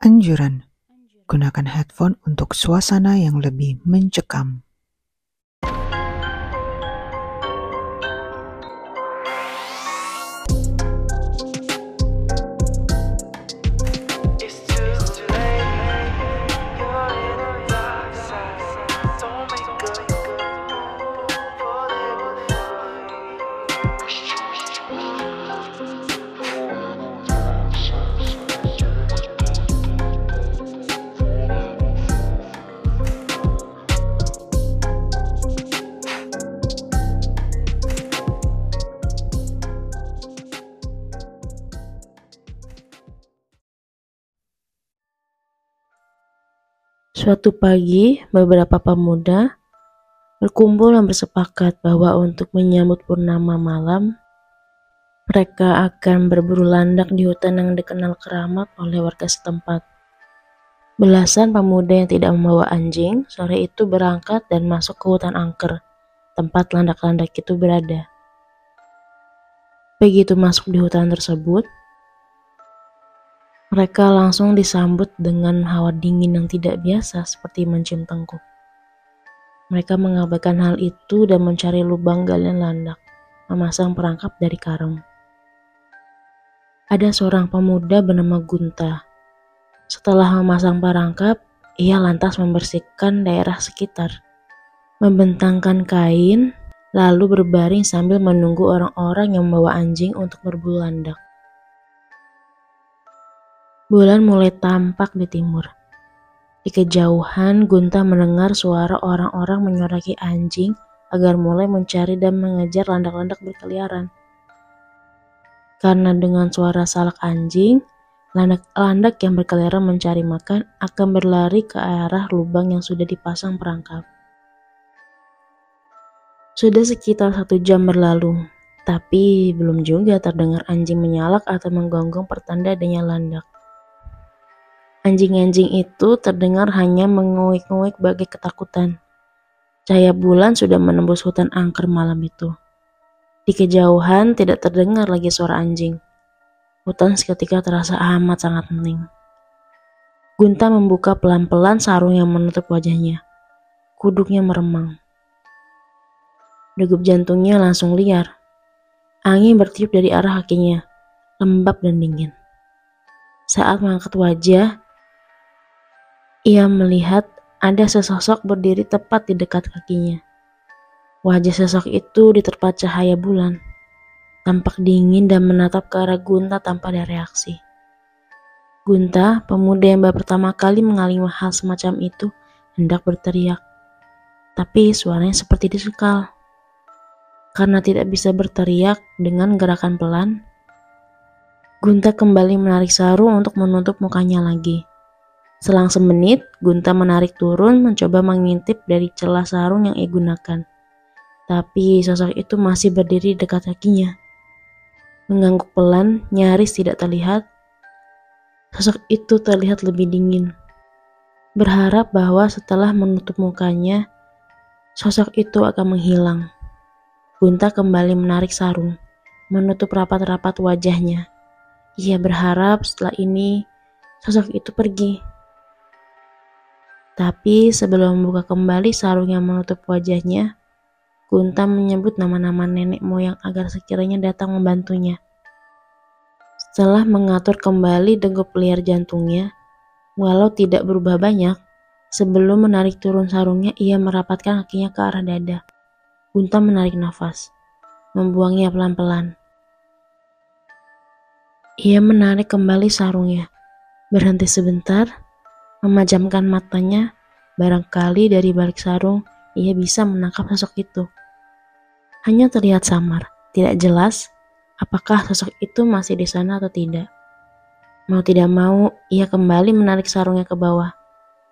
Anjuran: gunakan headphone untuk suasana yang lebih mencekam. Suatu pagi, beberapa pemuda berkumpul dan bersepakat bahwa untuk menyambut purnama malam, mereka akan berburu landak di hutan yang dikenal keramat oleh warga setempat. Belasan pemuda yang tidak membawa anjing sore itu berangkat dan masuk ke hutan angker, tempat landak-landak itu berada. Begitu masuk di hutan tersebut, mereka langsung disambut dengan hawa dingin yang tidak biasa seperti mencium tengkuk. Mereka mengabaikan hal itu dan mencari lubang galian landak, memasang perangkap dari karung. Ada seorang pemuda bernama Gunta. Setelah memasang perangkap, ia lantas membersihkan daerah sekitar, membentangkan kain, lalu berbaring sambil menunggu orang-orang yang membawa anjing untuk berburu landak. Bulan mulai tampak di timur. Di kejauhan, Gunta mendengar suara orang-orang menyoraki anjing agar mulai mencari dan mengejar landak-landak berkeliaran. Karena dengan suara salak anjing, landak-landak yang berkeliaran mencari makan akan berlari ke arah lubang yang sudah dipasang perangkap. Sudah sekitar satu jam berlalu, tapi belum juga terdengar anjing menyalak atau menggonggong pertanda adanya landak. Anjing-anjing itu terdengar hanya menguik-nguik bagai ketakutan. Cahaya bulan sudah menembus hutan angker malam itu. Di kejauhan tidak terdengar lagi suara anjing. Hutan seketika terasa amat sangat hening. Gunta membuka pelan-pelan sarung yang menutup wajahnya. Kuduknya meremang. Degup jantungnya langsung liar. Angin bertiup dari arah kakinya, lembab dan dingin. Saat mengangkat wajah, ia melihat ada sesosok berdiri tepat di dekat kakinya. Wajah sosok itu diterpa cahaya bulan, tampak dingin dan menatap ke arah Gunta tanpa ada reaksi. Gunta, pemuda yang baru pertama kali mengalami hal semacam itu, hendak berteriak. Tapi suaranya seperti disekal. Karena tidak bisa berteriak dengan gerakan pelan, Gunta kembali menarik sarung untuk menutup mukanya lagi. Selang semenit, Gunta menarik turun mencoba mengintip dari celah sarung yang ia gunakan. Tapi sosok itu masih berdiri dekat kakinya. Mengangguk pelan, nyaris tidak terlihat. Sosok itu terlihat lebih dingin. Berharap bahwa setelah menutup mukanya, sosok itu akan menghilang. Gunta kembali menarik sarung, menutup rapat-rapat wajahnya. Ia berharap setelah ini sosok itu pergi. Tapi sebelum membuka kembali sarung yang menutup wajahnya, Gunta menyebut nama-nama nenek moyang agar sekiranya datang membantunya. Setelah mengatur kembali degup liar jantungnya, walau tidak berubah banyak, sebelum menarik turun sarungnya ia merapatkan kakinya ke arah dada. Gunta menarik nafas, membuangnya pelan-pelan. Ia menarik kembali sarungnya, berhenti sebentar, memajamkan matanya, barangkali dari balik sarung ia bisa menangkap sosok itu. Hanya terlihat samar, tidak jelas apakah sosok itu masih di sana atau tidak. Mau tidak mau, ia kembali menarik sarungnya ke bawah,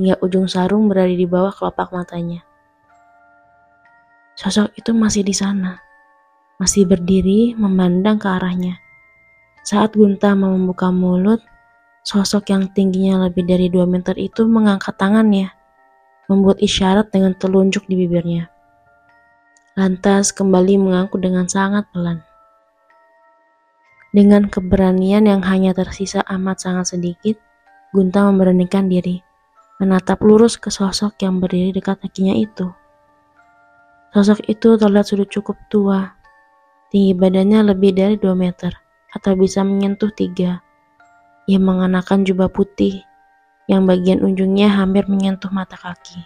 hingga ujung sarung berada di bawah kelopak matanya. Sosok itu masih di sana, masih berdiri memandang ke arahnya. Saat Gunta mau membuka mulut, Sosok yang tingginya lebih dari 2 meter itu mengangkat tangannya, membuat isyarat dengan telunjuk di bibirnya. Lantas kembali mengaku dengan sangat pelan. Dengan keberanian yang hanya tersisa amat sangat sedikit, Gunta memberanikan diri, menatap lurus ke sosok yang berdiri dekat kakinya itu. Sosok itu terlihat sudah cukup tua. Tinggi badannya lebih dari 2 meter, atau bisa menyentuh tiga. Ia mengenakan jubah putih, yang bagian ujungnya hampir menyentuh mata kaki.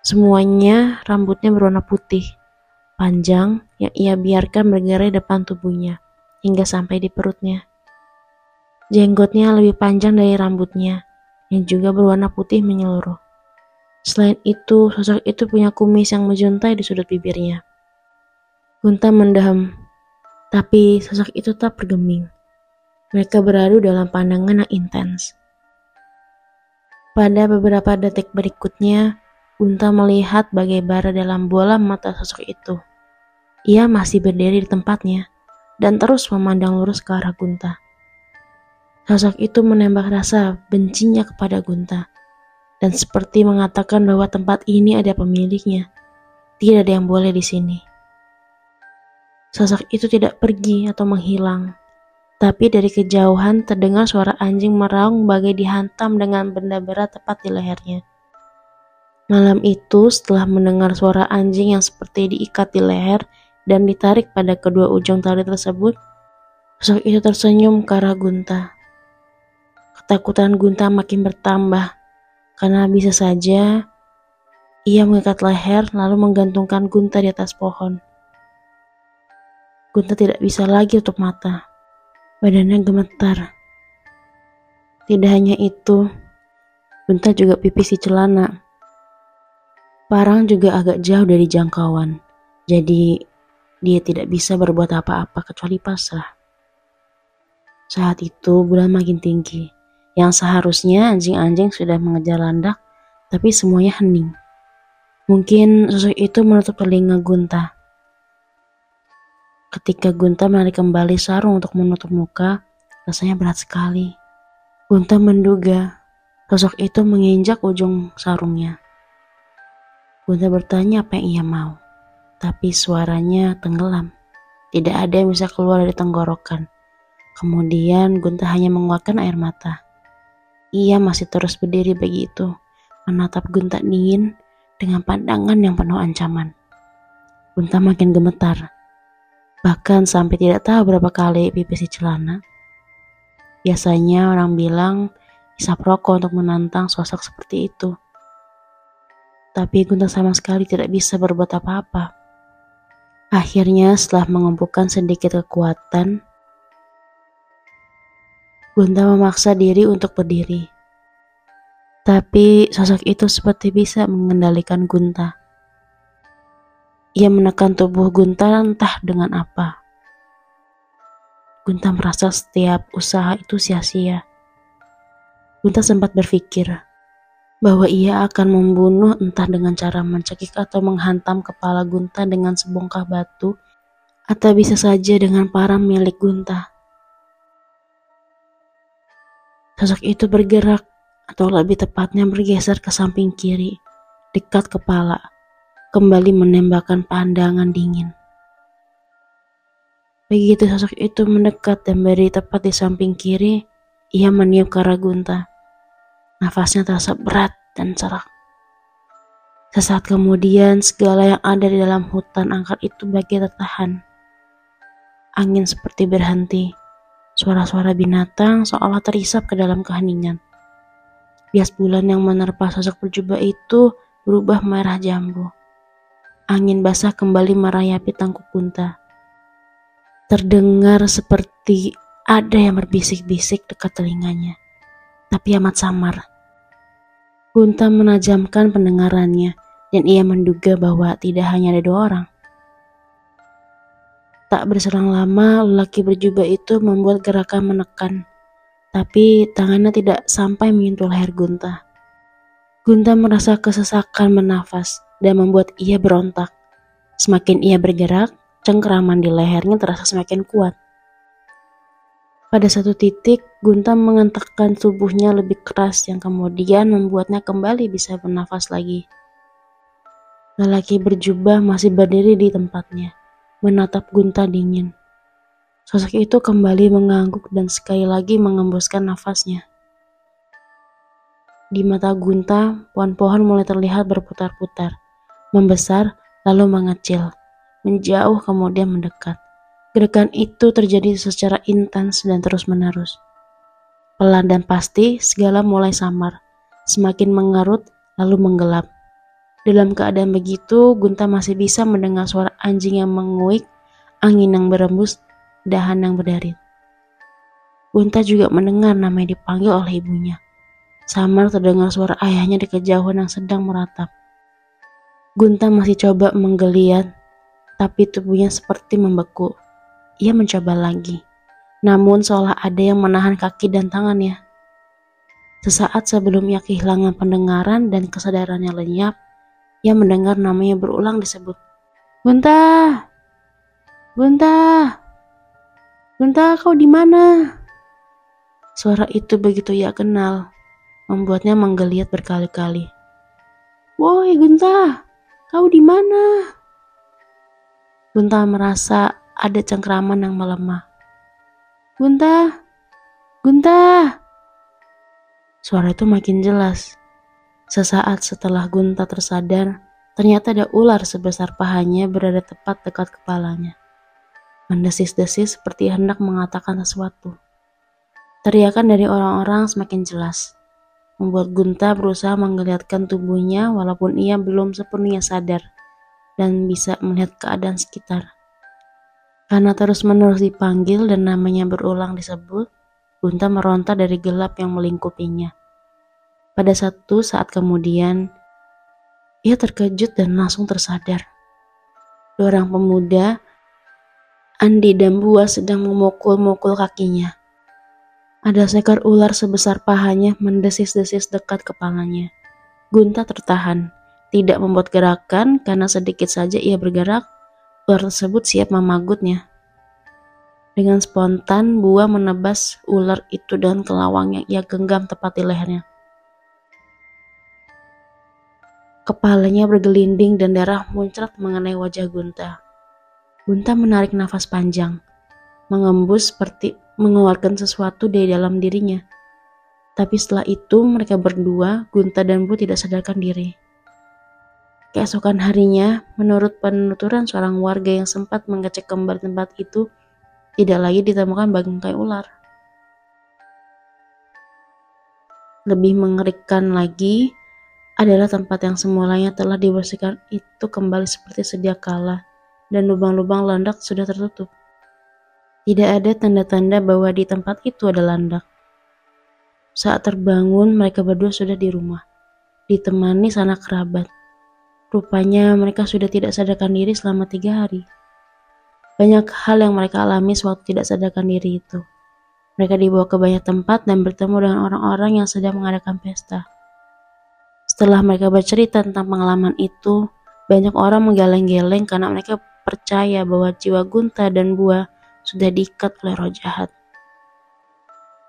Semuanya rambutnya berwarna putih, panjang yang ia biarkan bergerai depan tubuhnya, hingga sampai di perutnya. Jenggotnya lebih panjang dari rambutnya, yang juga berwarna putih menyeluruh. Selain itu, sosok itu punya kumis yang menjuntai di sudut bibirnya. Gunta mendaham, tapi sosok itu tak bergeming. Mereka beradu dalam pandangan yang intens. Pada beberapa detik berikutnya, Gunta melihat bagai bara dalam bola mata sosok itu. Ia masih berdiri di tempatnya dan terus memandang lurus ke arah Gunta. Sosok itu menembak rasa bencinya kepada Gunta, dan seperti mengatakan bahwa tempat ini ada pemiliknya. Tidak ada yang boleh di sini. Sosok itu tidak pergi atau menghilang, tapi dari kejauhan terdengar suara anjing meraung bagai dihantam dengan benda berat tepat di lehernya. Malam itu, setelah mendengar suara anjing yang seperti diikat di leher dan ditarik pada kedua ujung tali tersebut, sosok itu tersenyum ke arah Gunta. Ketakutan Gunta makin bertambah karena bisa saja ia mengikat leher lalu menggantungkan Gunta di atas pohon. Gunta tidak bisa lagi tutup mata. Badannya gemetar. Tidak hanya itu, Gunta juga pipis di celana. Parang juga agak jauh dari jangkauan, jadi dia tidak bisa berbuat apa-apa kecuali pasrah. Saat itu bulan makin tinggi yang seharusnya anjing-anjing sudah mengejar landak, tapi semuanya hening. Mungkin sosok itu menutup telinga Gunta. Ketika Gunta menarik kembali sarung untuk menutup muka, rasanya berat sekali. Gunta menduga sosok itu menginjak ujung sarungnya. Gunta bertanya apa yang ia mau, tapi suaranya tenggelam. Tidak ada yang bisa keluar dari tenggorokan. Kemudian Gunta hanya mengeluarkan air mata. Ia masih terus berdiri begitu, menatap Gunta dingin dengan pandangan yang penuh ancaman. Gunta makin gemetar, bahkan sampai tidak tahu berapa kali pipis di celana. Biasanya orang bilang isap rokok untuk menantang sosok seperti itu. Tapi Gunta sama sekali tidak bisa berbuat apa-apa. Akhirnya setelah mengumpulkan sedikit kekuatan, Gunta memaksa diri untuk berdiri. Tapi sosok itu seperti bisa mengendalikan Gunta. Ia menekan tubuh Gunta entah dengan apa. Gunta merasa setiap usaha itu sia-sia. Gunta sempat berpikir bahwa ia akan membunuh entah dengan cara mencekik atau menghantam kepala Gunta dengan sebongkah batu atau bisa saja dengan parang milik Gunta. Sosok itu bergerak, atau lebih tepatnya bergeser ke samping kiri, dekat kepala, kembali menembakkan pandangan dingin. Begitu sosok itu mendekat dan berdiri tepat di samping kiri, ia meniup ke arah Gunta. Nafasnya terasa berat dan serak. Sesaat kemudian, segala yang ada di dalam hutan angker itu bagi tertahan. Angin seperti berhenti Suara-suara binatang seolah terisap ke dalam keheningan. Bias bulan yang menerpa sosok berjubah itu berubah merah jambu. Angin basah kembali merayapi tangkup kunta. Terdengar seperti ada yang berbisik-bisik dekat telinganya, tapi amat samar. Kunta menajamkan pendengarannya dan ia menduga bahwa tidak hanya ada dua orang. Tak berselang lama, lelaki berjubah itu membuat gerakan menekan, tapi tangannya tidak sampai menyentuh leher Gunta. Gunta merasa kesesakan menafas dan membuat ia berontak. Semakin ia bergerak, cengkeraman di lehernya terasa semakin kuat. Pada satu titik, Gunta mengentakkan tubuhnya lebih keras yang kemudian membuatnya kembali bisa bernafas lagi. Lelaki berjubah masih berdiri di tempatnya menatap Gunta dingin. Sosok itu kembali mengangguk dan sekali lagi mengembuskan nafasnya. Di mata Gunta, pohon-pohon mulai terlihat berputar-putar, membesar lalu mengecil, menjauh kemudian mendekat. Gerakan itu terjadi secara intens dan terus-menerus. Pelan dan pasti, segala mulai samar, semakin mengerut lalu menggelap. Dalam keadaan begitu, Gunta masih bisa mendengar suara anjing yang menguik, angin yang berembus, dahan yang berdarit. Gunta juga mendengar namanya dipanggil oleh ibunya. Samar terdengar suara ayahnya di kejauhan yang sedang meratap. Gunta masih coba menggeliat, tapi tubuhnya seperti membeku. Ia mencoba lagi, namun seolah ada yang menahan kaki dan tangannya. Sesaat sebelum ia kehilangan pendengaran dan kesadarannya lenyap, ia mendengar namanya berulang disebut. Gunta! Gunta! Gunta, kau di mana? Suara itu begitu ia kenal, membuatnya menggeliat berkali-kali. Woi, Gunta, kau di mana? Gunta merasa ada cengkraman yang melemah. Gunta, Gunta. Suara itu makin jelas. Sesaat setelah Gunta tersadar, ternyata ada ular sebesar pahanya berada tepat dekat kepalanya. Mendesis-desis seperti hendak mengatakan sesuatu. Teriakan dari orang-orang semakin jelas membuat Gunta berusaha menggeliatkan tubuhnya walaupun ia belum sepenuhnya sadar dan bisa melihat keadaan sekitar. Karena terus-menerus dipanggil dan namanya berulang disebut, Gunta meronta dari gelap yang melingkupinya. Pada satu saat kemudian, ia terkejut dan langsung tersadar. Dua orang pemuda, Andi dan Bua sedang memukul-mukul kakinya. Ada seekor ular sebesar pahanya mendesis-desis dekat kepalanya. Gunta tertahan, tidak membuat gerakan karena sedikit saja ia bergerak, ular tersebut siap memagutnya. Dengan spontan, buah menebas ular itu dengan kelawang yang ia genggam tepat di lehernya. Kepalanya bergelinding dan darah muncrat mengenai wajah Gunta. Gunta menarik nafas panjang, mengembus seperti mengeluarkan sesuatu dari dalam dirinya. Tapi setelah itu mereka berdua, Gunta dan Bu tidak sadarkan diri. Keesokan harinya, menurut penuturan seorang warga yang sempat mengecek kembali tempat itu, tidak lagi ditemukan bangkai ular. Lebih mengerikan lagi adalah tempat yang semulanya telah dibersihkan itu kembali seperti sedia kala dan lubang-lubang landak sudah tertutup. Tidak ada tanda-tanda bahwa di tempat itu ada landak. Saat terbangun, mereka berdua sudah di rumah, ditemani sanak kerabat. Rupanya mereka sudah tidak sadarkan diri selama tiga hari. Banyak hal yang mereka alami sewaktu tidak sadarkan diri itu. Mereka dibawa ke banyak tempat dan bertemu dengan orang-orang yang sedang mengadakan pesta. Setelah mereka bercerita tentang pengalaman itu, banyak orang menggeleng-geleng karena mereka percaya bahwa jiwa Gunta dan Buah sudah diikat oleh roh jahat.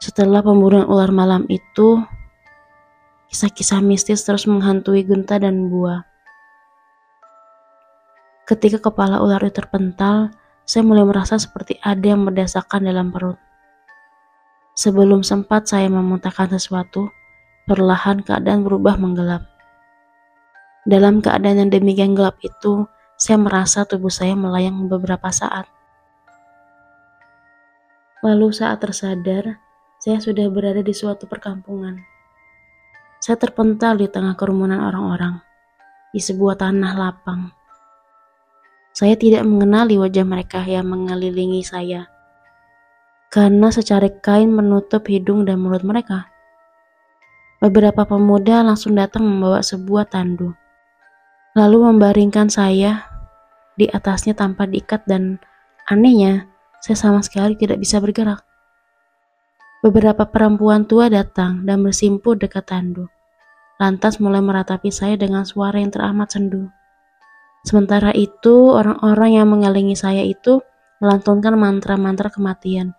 Setelah pembunuhan ular malam itu, kisah-kisah mistis terus menghantui Gunta dan Bua. Ketika kepala ular itu terpental, saya mulai merasa seperti ada yang mendesakan dalam perut. Sebelum sempat saya memuntahkan sesuatu, perlahan keadaan berubah menggelap. Dalam keadaan yang demikian gelap itu, saya merasa tubuh saya melayang beberapa saat. Lalu saat tersadar, saya sudah berada di suatu perkampungan. Saya terpental di tengah kerumunan orang-orang, di sebuah tanah lapang. Saya tidak mengenali wajah mereka yang mengelilingi saya, karena secara kain menutup hidung dan mulut mereka. Beberapa pemuda langsung datang membawa sebuah tandu, lalu membaringkan saya di atasnya tanpa diikat dan anehnya saya sama sekali tidak bisa bergerak. Beberapa perempuan tua datang dan bersimpuh dekat tandu. Lantas mulai meratapi saya dengan suara yang teramat sendu. Sementara itu, orang-orang yang mengelilingi saya itu melantunkan mantra-mantra kematian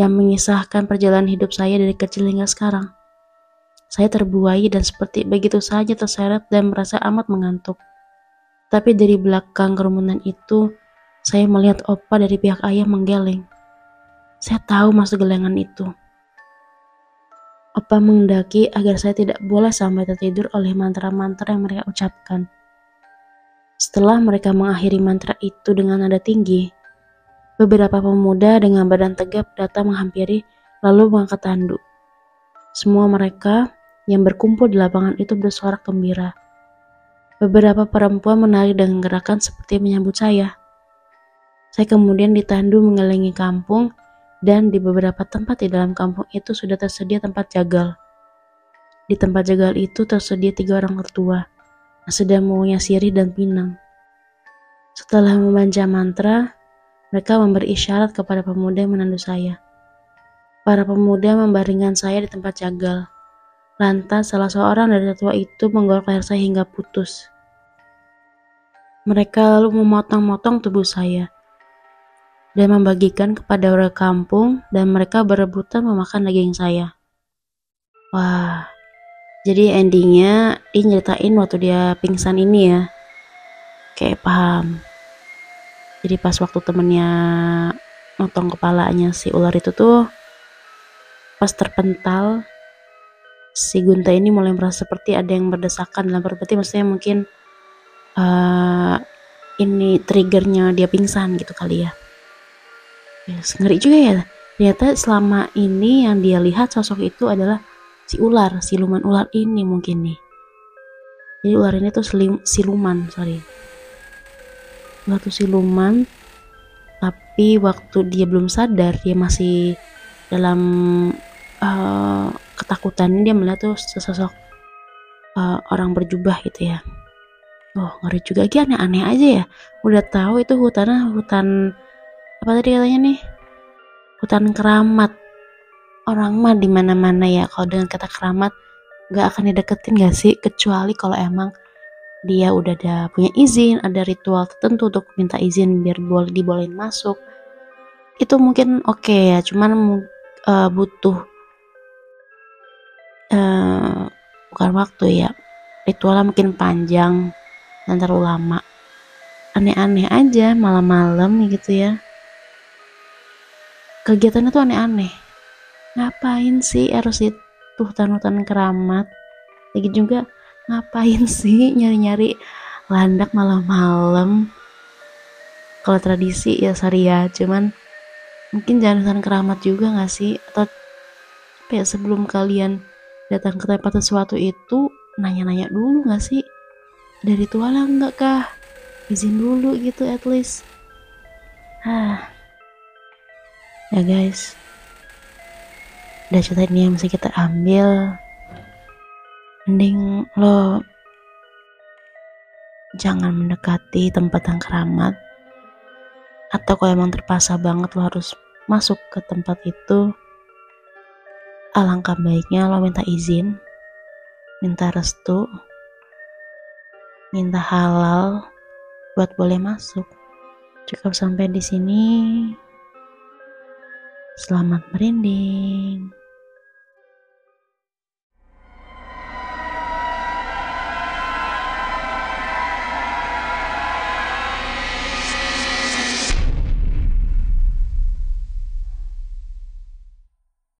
yang mengisahkan perjalanan hidup saya dari kecil hingga sekarang. Saya terbuai dan seperti begitu saja terseret dan merasa amat mengantuk. Tapi dari belakang kerumunan itu, saya melihat opa dari pihak ayah menggeleng. Saya tahu maksud gelengan itu. apa mendaki agar saya tidak boleh sampai tertidur oleh mantra-mantra yang mereka ucapkan. Setelah mereka mengakhiri mantra itu dengan nada tinggi, beberapa pemuda dengan badan tegap datang menghampiri lalu mengangkat tanduk. Semua mereka yang berkumpul di lapangan itu bersorak gembira. Beberapa perempuan menari dengan gerakan seperti menyambut saya. Saya kemudian ditandu mengelilingi kampung dan di beberapa tempat di dalam kampung itu sudah tersedia tempat jagal. Di tempat jagal itu tersedia tiga orang mertua yang sedang mengunyah sirih dan pinang. Setelah membaca mantra, mereka memberi isyarat kepada pemuda yang menandu saya. Para pemuda membaringkan saya di tempat jagal. Lantas salah seorang dari tetua itu menggorok leher saya hingga putus. Mereka lalu memotong-motong tubuh saya dan membagikan kepada warga kampung dan mereka berebutan memakan daging saya. Wah, jadi endingnya dia nyeritain waktu dia pingsan ini ya. Kayak paham. Jadi pas waktu temennya motong kepalanya si ular itu tuh pas terpental si Gunta ini mulai merasa seperti ada yang berdesakan dalam berarti maksudnya mungkin uh, ini triggernya dia pingsan gitu kali ya yes, ngeri juga ya. Ternyata selama ini yang dia lihat sosok itu adalah si ular siluman ular ini mungkin nih. Jadi ular ini tuh selim, siluman sorry. Ular tuh siluman tapi waktu dia belum sadar dia masih dalam uh, ketakutan dia melihat tuh sesosok uh, orang berjubah gitu ya. Oh ngeri juga. Lagi aneh-aneh aja ya. Udah tahu itu hutannya hutan apa tadi katanya nih? Hutan keramat. Orang mah di mana-mana ya kalau dengan kata keramat gak akan dideketin gak sih? Kecuali kalau emang dia udah ada punya izin ada ritual tertentu untuk minta izin biar boleh dibolehin masuk. Itu mungkin oke okay ya cuman uh, butuh uh, bukan waktu ya. Ritualnya mungkin panjang dan terlalu lama. Aneh-aneh aja malam-malam gitu ya kegiatannya tuh aneh-aneh. Ngapain sih harus itu hutan-hutan keramat? Lagi juga ngapain sih nyari-nyari landak malam-malam? Kalau tradisi ya syariah cuman mungkin jangan hutan keramat juga gak sih? Atau ya sebelum kalian datang ke tempat sesuatu itu nanya-nanya dulu gak sih? Dari ritualnya enggak kah? Izin dulu gitu at least. Ah ya guys udah cerita ini yang bisa kita ambil mending lo jangan mendekati tempat yang keramat atau kalau emang terpaksa banget lo harus masuk ke tempat itu alangkah baiknya lo minta izin, minta restu, minta halal buat boleh masuk. Cukup sampai di sini. Selamat merinding.